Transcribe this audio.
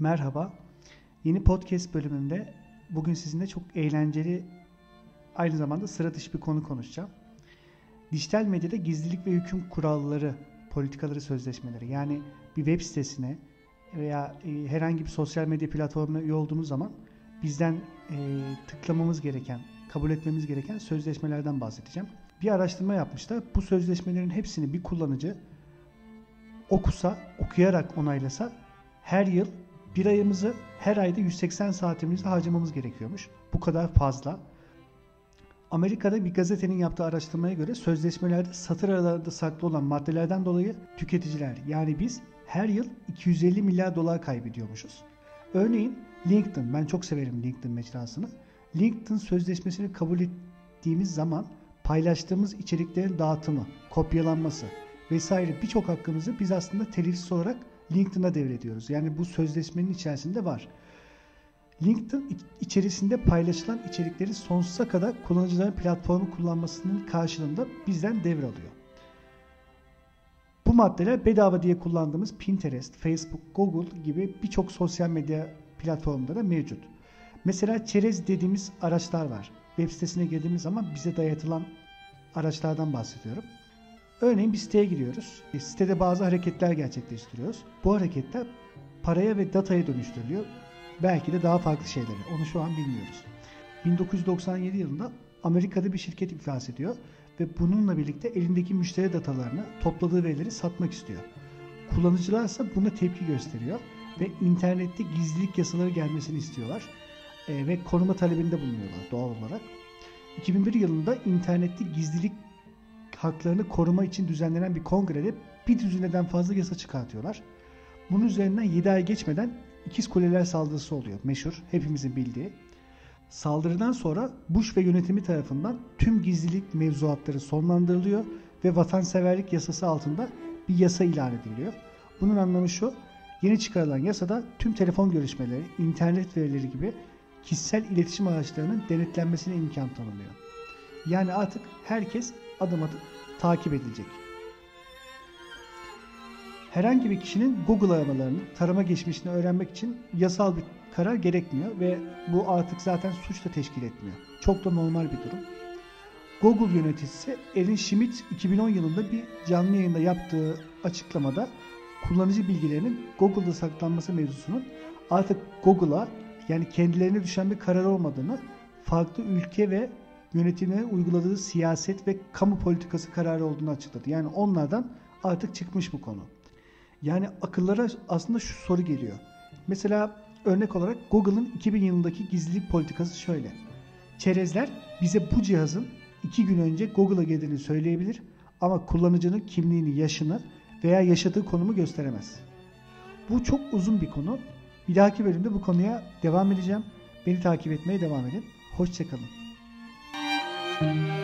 Merhaba. Yeni podcast bölümünde bugün sizinle çok eğlenceli aynı zamanda sıra dışı bir konu konuşacağım. Dijital medyada gizlilik ve hüküm kuralları, politikaları, sözleşmeleri yani bir web sitesine veya e, herhangi bir sosyal medya platformuna üye olduğumuz zaman bizden e, tıklamamız gereken, kabul etmemiz gereken sözleşmelerden bahsedeceğim. Bir araştırma yapmışlar. Bu sözleşmelerin hepsini bir kullanıcı okusa, okuyarak onaylasa her yıl bir ayımızı her ayda 180 saatimizi harcamamız gerekiyormuş. Bu kadar fazla. Amerika'da bir gazetenin yaptığı araştırmaya göre sözleşmelerde satır aralarında saklı olan maddelerden dolayı tüketiciler yani biz her yıl 250 milyar dolar kaybediyormuşuz. Örneğin LinkedIn, ben çok severim LinkedIn mecrasını. LinkedIn sözleşmesini kabul ettiğimiz zaman paylaştığımız içeriklerin dağıtımı, kopyalanması vesaire birçok hakkımızı biz aslında telifsiz olarak LinkedIn'a devrediyoruz. Yani bu sözleşmenin içerisinde var. LinkedIn içerisinde paylaşılan içerikleri sonsuza kadar kullanıcıların platformu kullanmasının karşılığında bizden devralıyor. Bu maddeler bedava diye kullandığımız Pinterest, Facebook, Google gibi birçok sosyal medya platformunda da mevcut. Mesela çerez dediğimiz araçlar var. Web sitesine girdiğimiz zaman bize dayatılan araçlardan bahsediyorum. Örneğin bir siteye giriyoruz. E, sitede bazı hareketler gerçekleştiriyoruz. Bu hareketler paraya ve dataya dönüştürülüyor. Belki de daha farklı şeyleri. Onu şu an bilmiyoruz. 1997 yılında Amerika'da bir şirket iflas ediyor ve bununla birlikte elindeki müşteri datalarını, topladığı verileri satmak istiyor. Kullanıcılar ise buna tepki gösteriyor ve internette gizlilik yasaları gelmesini istiyorlar e, ve koruma talebinde bulunuyorlar doğal olarak. 2001 yılında internette gizlilik haklarını koruma için düzenlenen bir kongrede bir düzineden fazla yasa çıkartıyorlar. Bunun üzerinden 7 ay geçmeden ikiz kuleler saldırısı oluyor. Meşhur, hepimizin bildiği. Saldırıdan sonra Bush ve yönetimi tarafından tüm gizlilik mevzuatları sonlandırılıyor ve vatanseverlik yasası altında bir yasa ilan ediliyor. Bunun anlamı şu, yeni çıkarılan yasada tüm telefon görüşmeleri, internet verileri gibi kişisel iletişim araçlarının denetlenmesine imkan tanınıyor. Yani artık herkes adım adım takip edilecek. Herhangi bir kişinin Google aramalarını, tarama geçmişini öğrenmek için yasal bir karar gerekmiyor ve bu artık zaten suç da teşkil etmiyor. Çok da normal bir durum. Google yöneticisi Elin Schmidt 2010 yılında bir canlı yayında yaptığı açıklamada kullanıcı bilgilerinin Google'da saklanması mevzusunun artık Google'a yani kendilerine düşen bir karar olmadığını, farklı ülke ve yönetimine uyguladığı siyaset ve kamu politikası kararı olduğunu açıkladı. Yani onlardan artık çıkmış bu konu. Yani akıllara aslında şu soru geliyor. Mesela örnek olarak Google'ın 2000 yılındaki gizlilik politikası şöyle. Çerezler bize bu cihazın 2 gün önce Google'a girdiğini söyleyebilir ama kullanıcının kimliğini, yaşını veya yaşadığı konumu gösteremez. Bu çok uzun bir konu. Bir dahaki bölümde bu konuya devam edeceğim. Beni takip etmeye devam edin. Hoşçakalın. Thank you.